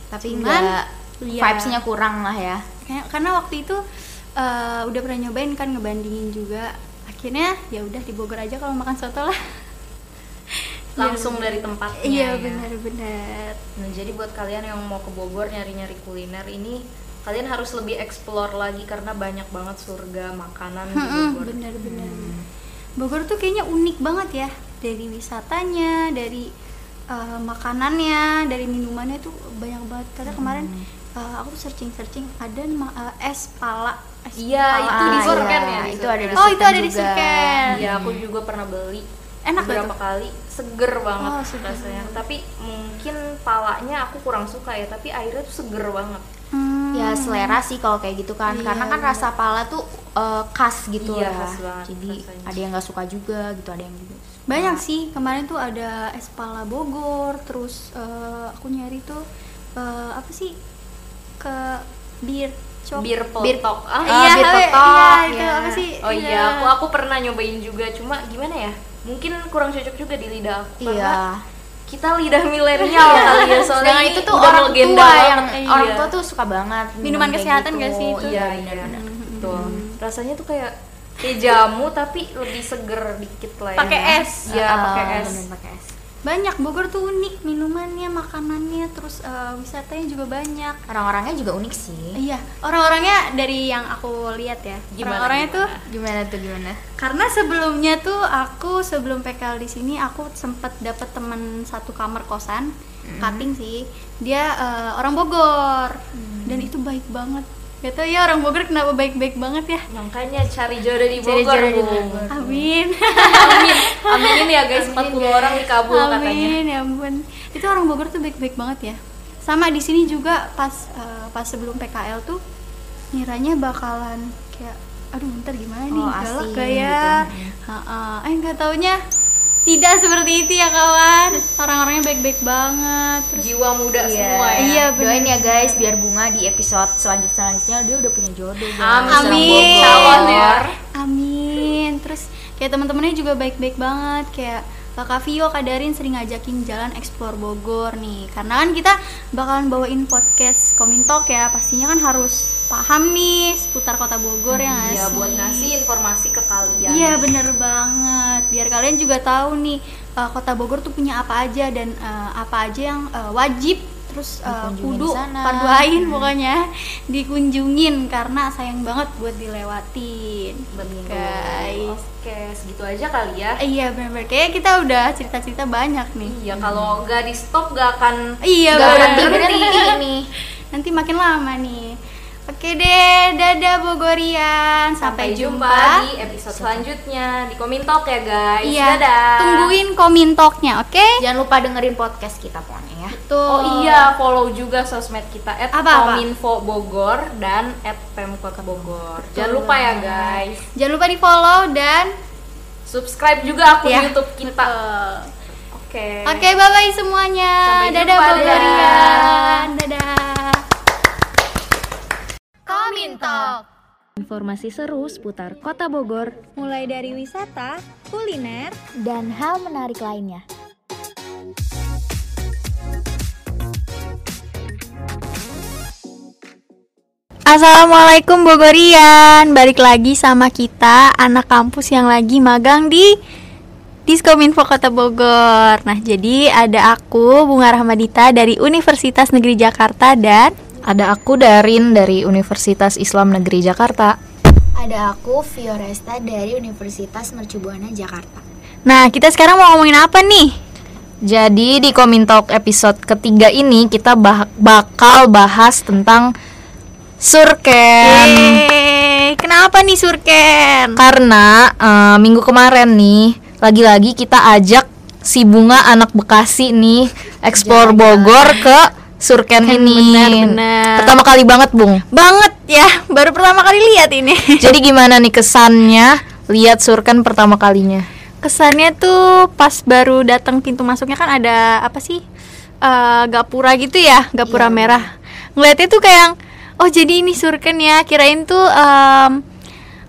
tapi enggak iya. vibesnya kurang lah ya Kayak- karena waktu itu eh, udah pernah nyobain kan ngebandingin juga. Akhirnya ya udah di Bogor aja kalau makan soto lah. Langsung dari tempatnya. Iya ya. benar-benar. Nah, jadi buat kalian yang mau ke Bogor nyari-nyari kuliner ini kalian harus lebih explore lagi karena banyak banget surga makanan di Mm-mm, Bogor. bener-bener. Bogor tuh kayaknya unik banget ya dari wisatanya, dari uh, makanannya, dari minumannya tuh banyak banget. Karena kemarin uh, aku searching-searching ada ma- uh, es pala. Es Iya, pala. itu di Ah, Surken iya, ya, itu ada di Surken. Oh itu ada di. Surken. Iya, aku juga pernah beli. Enak tuh? kali, seger banget Oh, seger rasanya. Tapi mungkin palanya aku kurang suka ya, tapi airnya tuh seger banget. Hmm. ya selera sih kalau kayak gitu kan Iya, karena kan rasa pala tuh eh, khas gitu Iya, ya khas banget jadi rasanya. ada yang nggak suka juga gitu ada yang juga. Banyak sih kemarin tuh ada es pala Bogor, terus uh, aku nyari tuh uh, apa sih ke bir cok. Bir Bir- peletok. Ah, Ah, iya, bir iya, petok, itu ya. apa sih? Oh iya, aku aku pernah nyobain juga, cuma gimana ya? Mungkin kurang cocok juga di lidah aku iya kita lidah milenial kali ya soalnya ini itu tuh orang tua yang Iya. orang tua tuh suka banget minum Minuman kesehatan gitu. nggak sih itu? iya iya benar-benar Tuh, rasanya tuh kayak kayak jamu tapi lebih seger dikit lah ya. Pakai es. Iya, Ah, pakai es. pakai es Banyak Bogor tuh unik minumannya, makanannya, terus uh, wisatanya juga banyak. orang-orangnya juga unik sih Iya, orang-orangnya dari yang aku lihat ya. Gimana, Orang-orangnya tuh gimana? tuh gimana karena sebelumnya tuh aku sebelum PKL di sini aku sempet dapet teman satu kamar kosan, cutting sih. Dia eh, orang Bogor dan itu baik banget. Gak tau ya orang Bogor kenapa baik-baik banget ya. Makanya cari jodoh di Cari Bogor. jodoh di. Bogor. Amin. Amin. Aminin ya guys, 40 orang dikabul katanya. Amin ya ampun. Itu orang Bogor tuh baik-baik banget ya. Sama di sini juga pas eh, pas sebelum PKL tuh ngiranya bakalan kayak aduh ntar gimana nih Oh, galak gak ya gitu. Ha-ha. eh nggak taunya Tidak seperti itu ya kawan. Orang-orangnya baik-baik banget. Terus Jiwa muda Iya. semua ya. Iya, bener. Doain ya guys biar bunga di episode selanjut selanjutnya dia udah punya jodoh. guys. Amin. Calon ya. Amin. Terus kayak teman-temannya juga baik-baik banget kayak Kakak Vio, Kak Darin sering ngajakin jalan explore Bogor nih. Karena kan kita bakalan bawain podcast Komintok ya. Pastinya kan harus paham nih seputar kota Bogor ya nggak Ya sih? buat ngasih informasi ke kalian. Iya bener banget. Biar kalian juga tahu nih uh, kota Bogor tuh punya apa aja dan uh, apa aja yang uh, wajib terus uh, kudu paduain pokoknya dikunjungin karena sayang banget buat dilewatin. Betul. Guys. Oke, segitu aja kali ya. Iya benar-benar kayak kita udah cerita-cerita banyak nih. Iya, kalau nggak di stop nggak akan Iya Gak bener. berhenti berhenti ini. Nanti makin lama nih. Oke deh, dadah Bogorian. Sampai, jumpa. di episode selanjutnya di Komintok ya guys. Iya, Dadah. tungguin komintoknya, oke? Jangan lupa dengerin podcast kita pokoknya ya. Tuh. Oh iya, follow juga sosmed kita Apa-apa? @kominfo Bogor dan @pemkot Bogor. Jangan lupa ya guys. Jangan lupa di follow dan Subscribe juga akun Ya, YouTube kita. Betul. Oke. Oke, bye bye semuanya. Sampai dadah jumpa, Bogorian. Dadah. Komintok. Informasi seru seputar Kota Bogor. Mulai dari wisata, kuliner, Dan hal menarik lainnya. Assalamualaikum Bogorian Balik lagi sama kita Anak kampus yang lagi magang di Diskominfo Kota Bogor Nah jadi ada aku Bunga Rahmadita dari Universitas Negeri Jakarta Dan Ada aku Darin dari Universitas Islam Negeri Jakarta. Ada aku Fioresta dari Universitas Mercubuana Jakarta. Nah kita sekarang mau ngomongin apa nih? Jadi di Komintok episode ketiga ini kita bah- bakal bahas tentang surken. Yeay, Kenapa nih Surken? Karena eh, minggu kemarin nih lagi-lagi kita ajak si bunga anak Bekasi nih explore Bogor ke surken ini. benar, benar. Pertama kali banget, Bung. Banget ya, baru pertama kali lihat ini Jadi gimana nih kesannya lihat surken pertama kalinya? kesannya tuh pas baru datang pintu masuknya kan ada apa sih Eh, gapura gitu ya gapura merah ngeliatnya tuh kayak yang, oh jadi ini surken ya kirain tuh em,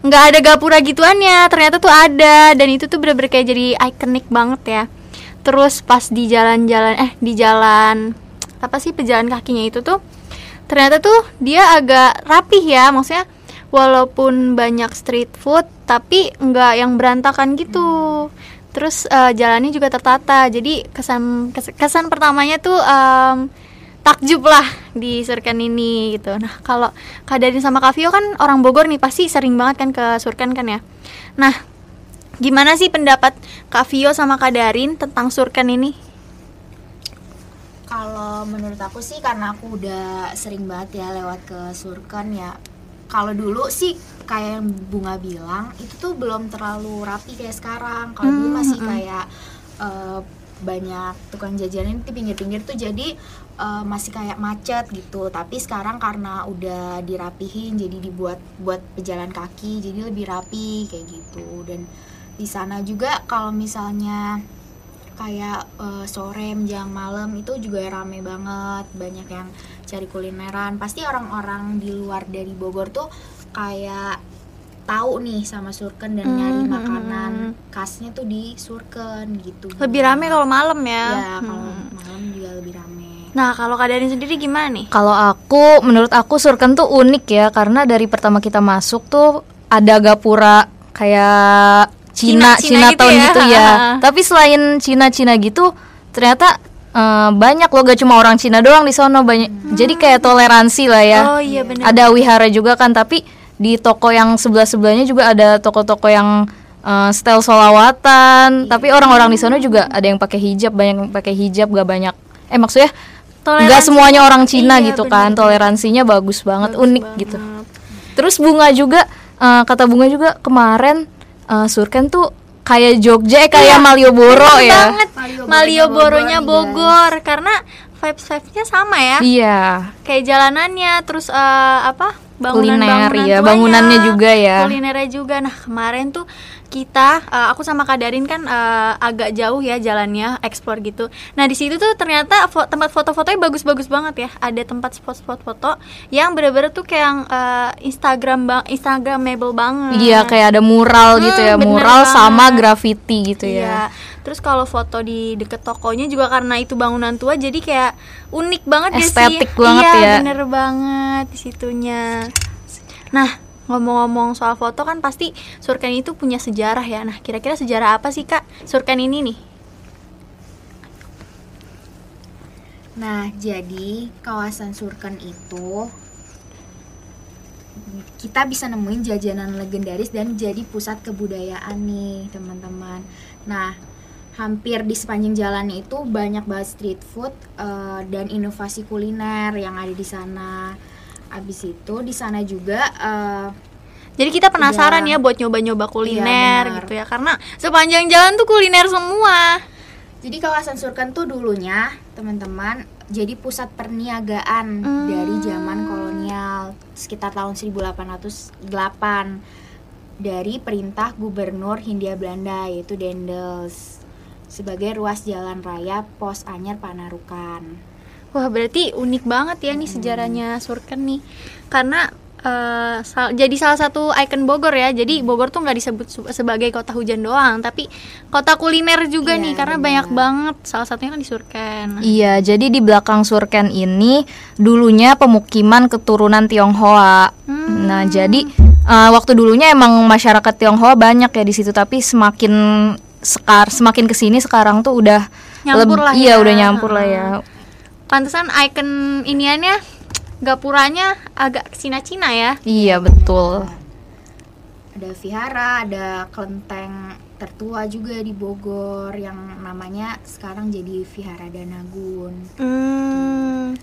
nggak ada gapura gituannya ternyata tuh ada dan itu tuh bener-bener kayak jadi ikonik banget ya terus pas di jalan-jalan eh di jalan apa sih pejalan kakinya itu tuh? Ternyata tuh dia agak rapih ya maksudnya walaupun banyak street food tapi nggak yang berantakan gitu. Terus eh, jalannya juga tertata. Jadi kesan kes- kesan pertamanya tuh em, takjub lah di Surken ini gitu. Nah kalau Kak Darin sama Kak Vio kan orang Bogor nih pasti sering banget kan ke Surken kan ya? Nah gimana sih pendapat Kak Vio sama Kak Darin tentang Surken ini Kalau menurut aku sih karena aku udah sering banget ya lewat ke Surken ya. Kalau dulu sih kayak yang Bunga bilang itu tuh belum terlalu rapi kayak sekarang. Kalau dulu Hmm, masih mm-mm. kayak eh, banyak tukang jajanan di pinggir-pinggir tuh jadi eh, masih kayak macet gitu. Tapi sekarang karena udah dirapihin jadi dibuat buat pejalan kaki jadi lebih rapi kayak gitu. Dan di sana juga kalau misalnya kayak eh, sore menjelang malam itu juga rame banget. Banyak yang cari kulineran. Pasti orang-orang di luar dari Bogor tuh kayak tahu nih sama Surken dan nyari Hmm, makanan hmm. khasnya tuh di Surken gitu. Lebih rame kalau malam ya, ya kalau Hmm. malam juga lebih rame. Nah kalau Kak Darin sendiri gimana nih? Kalau aku, menurut aku Surken tuh unik ya karena dari pertama kita masuk tuh ada gapura kayak Cina- Cina, Cina Cina, gitu tahun ya. gitu ya. Tapi selain Cina-Cina gitu, ternyata eh, banyak loh gak cuma orang Cina doang di sono banyak. Jadi kayak toleransi lah ya. oh iya benar Ada wihara juga kan, tapi di toko yang sebelah-sebelahnya juga ada toko-toko yang eh, style solawatan. Tapi orang-orang di sana juga ada yang pakai hijab, banyak yang pakai hijab, gak banyak. Eh maksudnya nggak Toleransi- semuanya orang Cina Iya, gitu bener, kan, toleransinya bagus banget, Bagus unik banget. gitu. Terus bunga juga eh, kata bunga juga kemarin eh, Surken tuh kayak Jogja eh, kayak Malioboro Bener ya. banget Malioboro-nya Bogor nih, Bogor karena vibes vibesnya sama ya Iya. kayak jalanannya terus eh, apa bangunan-bangunan Kuliner, ya, tuanya, bangunannya juga ya. kulinernya juga nah kemarin tuh kita eh, aku sama Kak Darin kan eh, agak jauh ya jalannya explore gitu nah di situ tuh ternyata fo- tempat foto-fotonya bagus-bagus banget ya ada tempat spot-spot foto yang bener-bener tuh kayak yang eh, Instagram bang Instagramable banget Iya kayak ada mural gitu Hmm, ya, bener mural sama banget. graffiti gitu Iya. ya. Terus kalau foto di deket tokonya juga karena itu bangunan tua jadi kayak unik banget gak sih? Estetik banget iya, ya. bener banget di situnya. Nah, ngomong-ngomong soal foto kan pasti Surken itu punya sejarah ya. Nah, kira-kira sejarah apa sih Kak Surken ini nih? Nah, jadi kawasan Surken itu kita bisa nemuin jajanan legendaris dan jadi pusat kebudayaan nih, teman-teman. Nah, hampir di sepanjang jalan itu banyak banget street food eh, dan inovasi kuliner yang ada di sana. Abis itu di sana juga eh, Jadi kita penasaran Iya. ya buat nyoba-nyoba kuliner benar. gitu ya karena sepanjang jalan tuh kuliner semua. Jadi kawasan Surken tuh dulunya teman-teman jadi pusat perniagaan Hmm. dari zaman kolonial sekitar tahun 1808 dari perintah gubernur Hindia Belanda yaitu Dendels sebagai ruas jalan raya Pos Anyar Panarukan. Wah berarti unik banget ya nih sejarahnya Surken nih karena eh, sal- jadi salah satu ikon Bogor ya jadi Bogor tuh nggak disebut sebagai kota hujan doang tapi kota kuliner juga Iya, nih karena benar. banyak banget salah satunya kan di Surken Iya, jadi di belakang Surken ini dulunya pemukiman keturunan Tionghoa. Hmm. Nah, jadi eh, waktu dulunya emang masyarakat Tionghoa banyak ya di situ, tapi semakin sekar semakin ke sini sekarang tuh udah Nyampur lah Iya, ya. udah nyampur lah ya. Pantesan ikon iniannya gapuranya agak Cina-Cina ya Iya, betul. Ada vihara, ada kelenteng tertua juga di Bogor yang namanya sekarang jadi Vihara Danagun. hmm.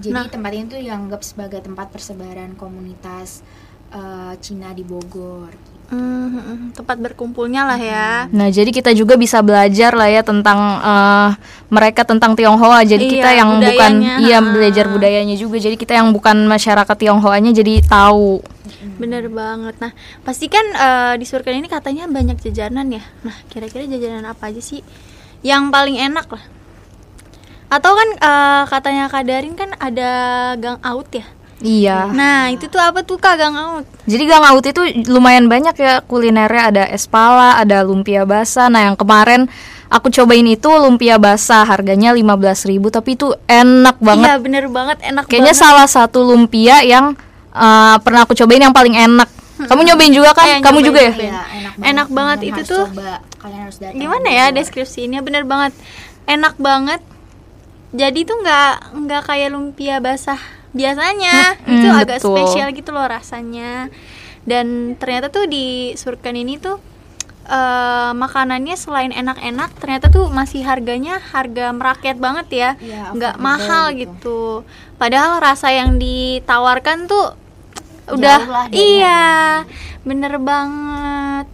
Jadi Nah. tempat ini tuh dianggap sebagai tempat persebaran komunitas eh, Cina di Bogor. Hmm, tempat berkumpulnya lah ya Nah, jadi kita juga bisa belajar lah ya tentang eh, mereka tentang Tionghoa. Jadi Iya, kita yang bukan iya belajar budayanya juga. Jadi kita yang bukan masyarakat Tionghoanya jadi tahu. Bener banget. Nah, pasti kan eh, di Surken ini katanya banyak jajanan ya. Nah, kira-kira jajanan apa aja sih yang paling enak lah? Atau kan eh, katanya Kak Darin kan ada gang out ya. Iya. Nah, itu tuh apa tuh Kak gang out? Jadi Gang Out itu lumayan banyak ya kulinernya ada es pala, ada lumpia basah. Nah, yang kemarin aku cobain itu lumpia basah, harganya 15.000 tapi itu enak banget. Iya, bener banget, enak Kayaknya banget. salah satu lumpia yang uh, pernah aku cobain yang paling enak. Kamu nyobain juga kan? Iya, Kamu juga ya? Iya, enak banget. Enak banget itu harus tuh. Coba. Kalian harus datang. Gimana ya deskripsinya? Bener banget. Enak banget. Jadi tuh nggak nggak kayak lumpia basah biasanya. Hmm, itu agak betul. spesial gitu loh rasanya. Dan ternyata tuh di Surken ini tuh eh, makanannya selain enak-enak, ternyata tuh masih harganya harga merakyat banget ya. Iya, nggak mahal gitu. gitu. Padahal rasa yang ditawarkan tuh udah iya, bener banget.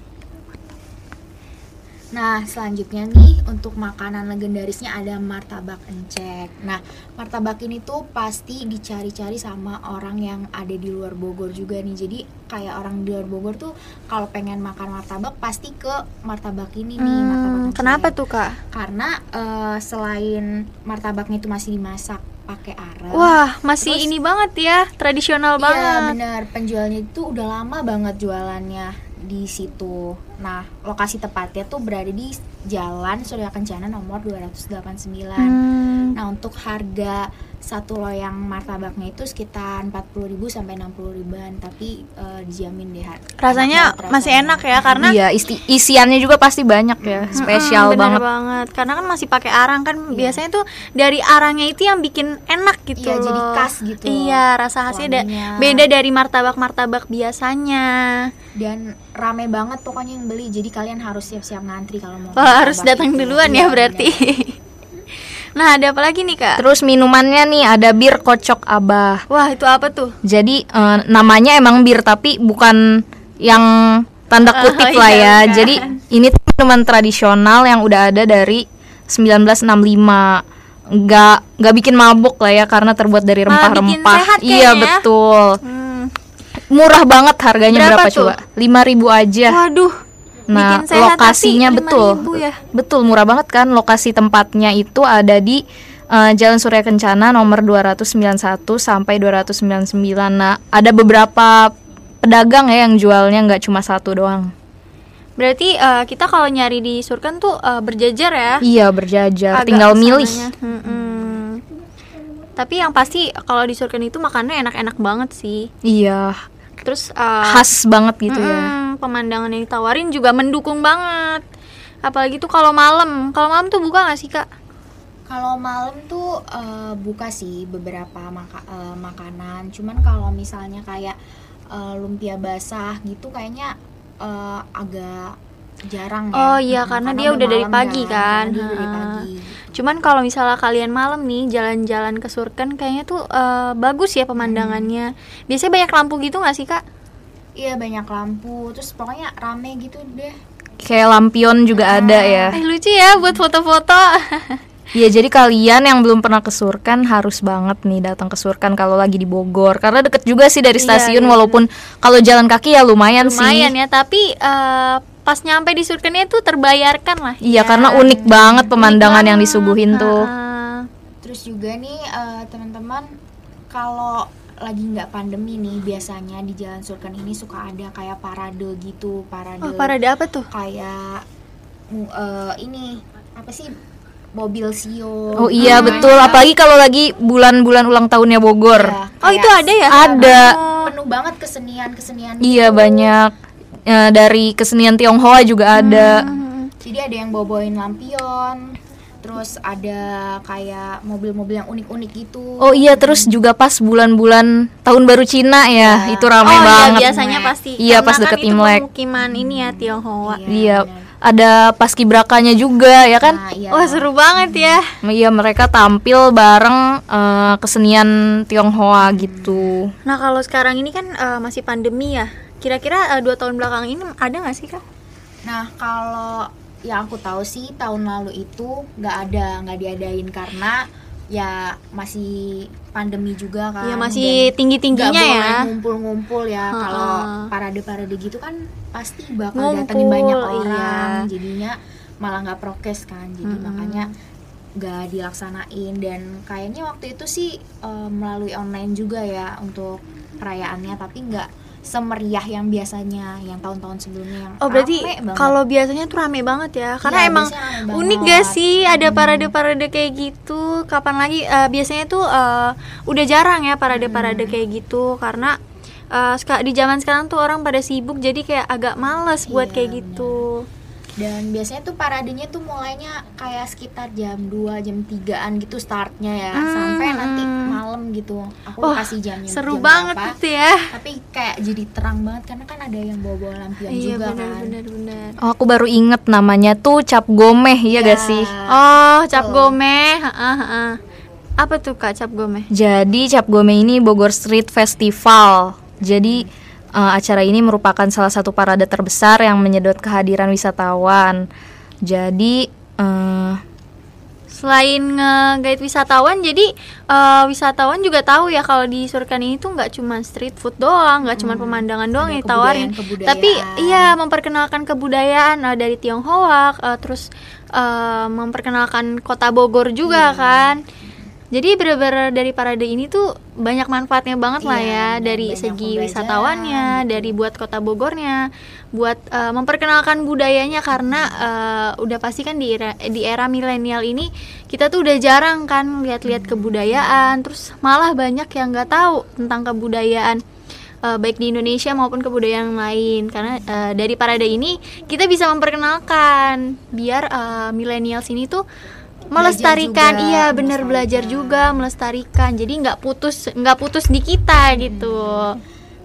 Nah, selanjutnya nih untuk makanan legendarisnya ada martabak encek. Nah, martabak ini tuh pasti dicari-cari sama orang yang ada di luar Bogor juga nih. Jadi kayak orang di luar Bogor tuh kalau pengen makan martabak pasti ke martabak ini nih, martabak Hmm, encek. kenapa tuh kak? Karena eh, selain martabaknya itu masih dimasak pakai aren. Wah, masih Terus- ini banget ya, tradisional Iya banget. benar penjualnya itu udah lama banget jualannya di situ. Nah lokasi tepatnya tuh berada di Jalan Surya Kencana nomor 289. Hmm. Nah untuk harga satu loyang martabaknya itu sekitar 40.000 sampai 60 ribuan tapi eh, dijamin deh Rasanya enak banget masih rasanya. enak ya karena Iya, isti- isiannya juga pasti banyak ya, Mm-mm, spesial bener banget. Karena kan masih pakai arang kan biasanya tuh dari arangnya itu yang bikin enak gitu Iya, loh. jadi khas gitu Iya, rasa khasnya da- beda dari martabak-martabak biasanya. dan rame banget pokoknya yang beli jadi kalian harus siap-siap ngantri kalau mau Wah, harus martabak datang duluan Iya, ya berarti. Nah, ada apa lagi nih, Kak? Terus minumannya nih ada bir kocok abah. Wah, itu apa tuh? Jadi eh, namanya emang bir tapi bukan yang tanda Oh, kutip iya, lah ya. bukan. Jadi ini tuh minuman tradisional yang udah ada dari 1965. Nggak nggak bikin mabuk lah ya karena terbuat dari rempah-rempah. Iya ya. betul. Hmm. murah banget harganya Berapa berapa, tuh? coba? 5000 aja. Waduh. Nah, bikin sehat lokasinya betul. 5.000 ya. Betul, murah banget kan. Lokasi tempatnya itu ada di eh, Jalan Surya Kencana nomor 291 sampai 299. Nah, ada beberapa pedagang ya yang jualnya nggak cuma satu doang. Berarti eh, kita kalau nyari di Surken tuh eh, berjajar ya. Iya, berjajar. Agak Tinggal ke sananya. milih. Mm-mm. Tapi yang pasti kalau di Surken itu makannya enak-enak banget sih. Iya, Terus eh, khas banget gitu ya. Pemandangan yang ditawarin juga mendukung banget. Apalagi tuh kalau malam. Kalau malam tuh buka nggak sih kak? Kalau malam tuh eh, buka sih beberapa maka- eh, makanan. Cuman kalau misalnya kayak eh, lumpia basah gitu kayaknya eh, agak jarang ya. Oh iya, Mm, karena dia udah dari pagi kan. karena dia dari pagi. Cuman kalau misalnya kalian malam nih jalan-jalan ke Surken kayaknya tuh eh, bagus ya pemandangannya. Biasanya banyak lampu gitu nggak sih kak? Iya banyak lampu, terus pokoknya rame gitu deh. Kayak lampion juga ada ya. Eh lucu ya buat foto-foto. Iya, jadi kalian yang belum pernah ke Surkan harus banget nih datang ke Surkan kalau lagi di Bogor karena deket juga sih dari Iya, stasiun iya, walaupun kalau jalan kaki ya lumayan, Lumayan sih. ya, tapi eh, pas nyampe di Surkennya tuh terbayarkan lah. Iya, ya. karena unik banget pemandangan Unik yang banget, disuguhin tuh. ha-ha. Terus juga nih eh, teman-teman kalau lagi nggak pandemi nih biasanya di Jalan Surkan ini suka ada kayak parade gitu, parade. Oh, parade apa tuh? kayak eh, ini apa sih mobil sio. Oh iya Nah, betul, apalagi kalau lagi bulan-bulan ulang tahunnya Bogor. iya, Oh, itu ada ya? Ada. penuh banget kesenian-kesenian. Iya gitu. banyak Eh, dari kesenian Tionghoa juga ada. Hmm. Jadi ada yang bawa-bawain lampion, terus ada kayak mobil-mobil yang unik-unik gitu. Oh iya, terus juga pas bulan-bulan tahun baru Cina ya, itu ramai oh banget. iya biasanya pasti. Iya, pas kan deket itu Imlek. pemukiman ini ya Tionghoa. Iya, ada paskibrakanya juga ya kan? Nah, iya. Wah seru banget ya. Iya mereka tampil bareng eh, kesenian Tionghoa gitu. Nah kalau sekarang ini kan eh, masih pandemi ya. Kira-kira eh, dua tahun belakang ini ada nggak sih kak? Nah, kalau yang aku tahu sih tahun lalu itu nggak ada, nggak diadain karena ya masih pandemi juga kan. Ya masih tinggi tingginya ya. ngumpul-ngumpul ya. Kalau parade-parade gitu kan pasti bakal Ngumpul, datengin banyak iya. orang. Jadinya malah nggak prokes kan. Jadi Mm-mm. makanya nggak dilaksanain dan kayaknya waktu itu sih eh, melalui online juga ya untuk perayaannya tapi nggak semeriah yang biasanya yang tahun-tahun sebelumnya yang Oh berarti kalau biasanya tuh rame banget ya Karena Iya, emang rame banget. unik gak sih ada parade-parade kayak gitu? Kapan lagi? Eh, biasanya tuh eh, udah jarang ya parade-parade Hmm. kayak gitu Karena eh, seka- di zaman sekarang tuh orang pada sibuk jadi kayak agak males buat Iya, kayak gitu dan biasanya tuh paradenya tuh mulainya kayak sekitar jam 2 jam 3an gitu startnya ya Hmm. sampai nanti malam gitu aku Wah, kasih jamnya Seru jam banget berapa. itu ya tapi kayak jadi terang banget karena kan ada yang bawa-bawa lampion Iya juga benar kan benar benar Oh aku baru inget namanya tuh cap gomeh ya gak sih? Oh cap Betul. gomeh ha-ha, ha-ha. Apa tuh kak cap gomeh? Jadi cap gomeh ini Bogor Street Festival. Jadi eh, acara ini merupakan salah satu parade terbesar yang menyedot kehadiran wisatawan. Jadi eh, Selain nge-guide wisatawan, jadi eh, wisatawan juga tahu ya kalau di Surkan ini tuh nggak cuma street food doang, nggak cuma pemandangan doang Ada yang ditawarin, tapi iya memperkenalkan kebudayaan eh, dari Tionghoa, eh, terus eh, memperkenalkan kota Bogor juga kan. Jadi bener-bener dari parade ini tuh banyak manfaatnya banget lah Iya, ya. bener, dari segi wisatawannya, dari buat kota Bogornya, buat eh, memperkenalkan budayanya. Karena eh, udah pasti kan di era, di era milenial ini kita tuh udah jarang kan lihat-lihat kebudayaan, terus malah banyak yang nggak tahu tentang kebudayaan eh, baik di Indonesia maupun kebudayaan lain. Karena eh, dari parade ini kita bisa memperkenalkan biar eh, milenials ini tuh melestarikan juga, iya bener belajar juga melestarikan. Jadi nggak putus nggak putus di kita gitu.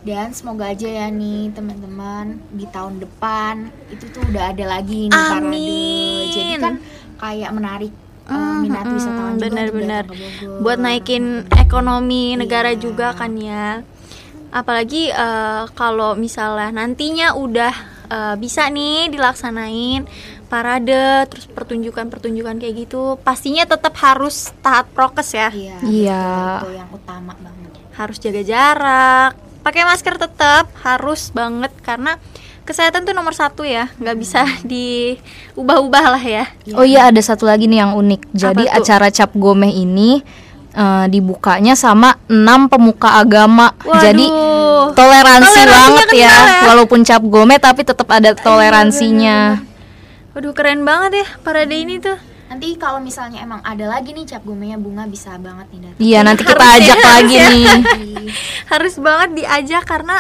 Dan semoga aja ya nih teman-teman di tahun depan itu tuh udah ada lagi nih Amin. parade. Jadi kan kayak menarik uh, minat wisatawan juga untuk bener-bener buat naikin ekonomi negara juga kan ya. Apalagi eh, kalau misalnya nantinya udah eh, bisa nih dilaksanain parade terus pertunjukan-pertunjukan kayak gitu pastinya tetap harus taat prokes ya iya Iya. betul, itu yang utama banget harus jaga jarak pakai masker tetap harus banget karena kesehatan tuh nomor satu ya nggak bisa diubah-ubah lah ya Oh iya ada satu lagi nih yang unik. Jadi acara cap gomeh ini eh, dibukanya sama enam pemuka agama. Waduh. Jadi toleransi banget ya. ya. Walaupun cap gomeh tapi tetap ada toleransinya. Waduh keren banget ya parade ini tuh Nanti kalau misalnya emang ada lagi nih cap gomenya bunga bisa banget nih datang. Iya nanti kita Harus ya, ajak harus lagi ya. nih. harus banget diajak karena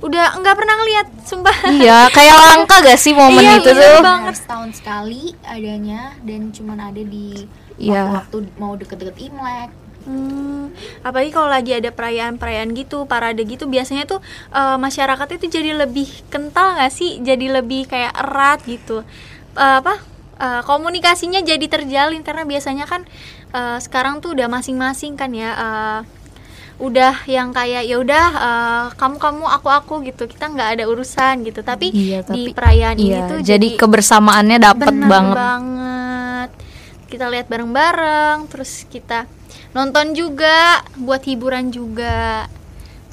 udah nggak pernah ngeliat sumpah Iya kayak langka gak sih momen Iya, itu iya tuh? banget. setahun sekali adanya dan cuman ada di Iya. waktu mau deket-deket Imlek. Hmm, apalagi kalau lagi ada perayaan-perayaan gitu, parade gitu, biasanya tuh eh, masyarakat itu jadi lebih kental nggak sih? Jadi lebih kayak erat gitu. Eh, apa? eh, komunikasinya jadi terjalin karena biasanya kan eh, sekarang tuh udah masing-masing kan ya. eh, udah yang kayak ya udah eh, kamu kamu aku aku gitu kita nggak ada urusan gitu tapi, Iya, di tapi- perayaan ini Iya, tuh jadi kebersamaannya dapet banget. banget. Kita lihat bareng-bareng, terus kita nonton juga buat hiburan juga.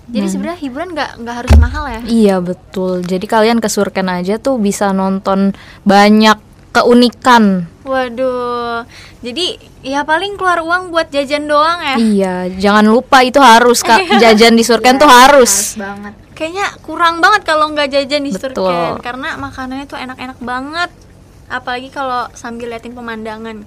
Jadi Nah. sebenarnya hiburan nggak nggak harus mahal ya. Iya betul. Jadi kalian ke Surken aja tuh bisa nonton banyak keunikan. Waduh. Jadi ya paling keluar uang buat jajan doang ya. Iya, jangan lupa itu harus kak jajan di Surken tuh harus. Harus banget. Kayaknya kurang banget kalau nggak jajan di Betul. Surken karena makanannya tuh enak-enak banget. Apalagi kalau sambil liatin pemandangan.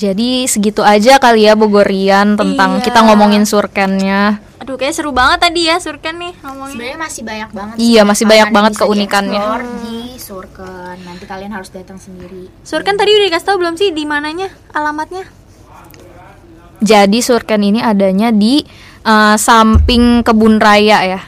Jadi segitu aja kali ya Bogorian tentang Iya. kita ngomongin Surkennya. Aduh, kayak seru banget tadi ya Surken nih ngomongin. Sebenarnya masih banyak banget. Iya, sih masih banyak banget bisa keunikannya. dieksplor di Surken. Nanti kalian harus datang sendiri. Surken tadi udah dikasih tau belum sih di mananya alamatnya? Jadi Surken ini adanya di eh, samping kebun raya ya.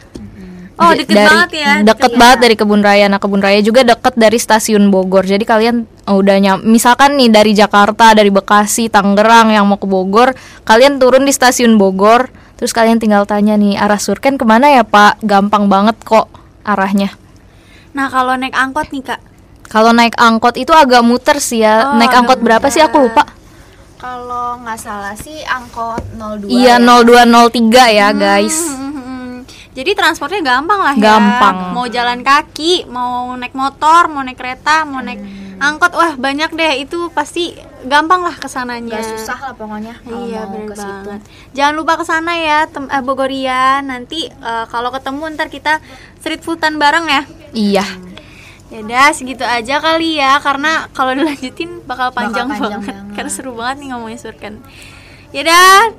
Oh, deket dari, banget ya, Deket deket banget dari kebun raya. Nah, kebun raya juga deket dari stasiun Bogor. Jadi kalian uh, udah nyam, misalkan nih dari Jakarta, dari Bekasi, Tangerang yang mau ke Bogor, kalian turun di stasiun Bogor, terus kalian tinggal tanya nih arah Surken ke mana ya Pak? Gampang banget kok arahnya. Nah, kalau naik angkot nih, Kak. Kalau naik angkot itu agak muter sih ya. Oh, naik angkot berapa sih aku lupa? Kalau nggak salah sih angkot 02 Iya ya. 0203 ya guys. Hmm, Jadi transportnya gampang lah ya. Gampang. Mau jalan kaki, mau naik motor, mau naik kereta, mau naik angkot, wah banyak deh. Itu pasti gampang lah ke sananya. Nggak susah lah pokoknya kalau Iya situ. banget. Jangan lupa ke sana ya, tem eh, Bogorian. Nanti eh, kalau ketemu ntar kita street foodan bareng ya. Iya. Yaudah segitu aja kali ya karena kalau dilanjutin bakal panjang, panjang banget. banget. karena seru banget nih ngomongin surken. Yaudah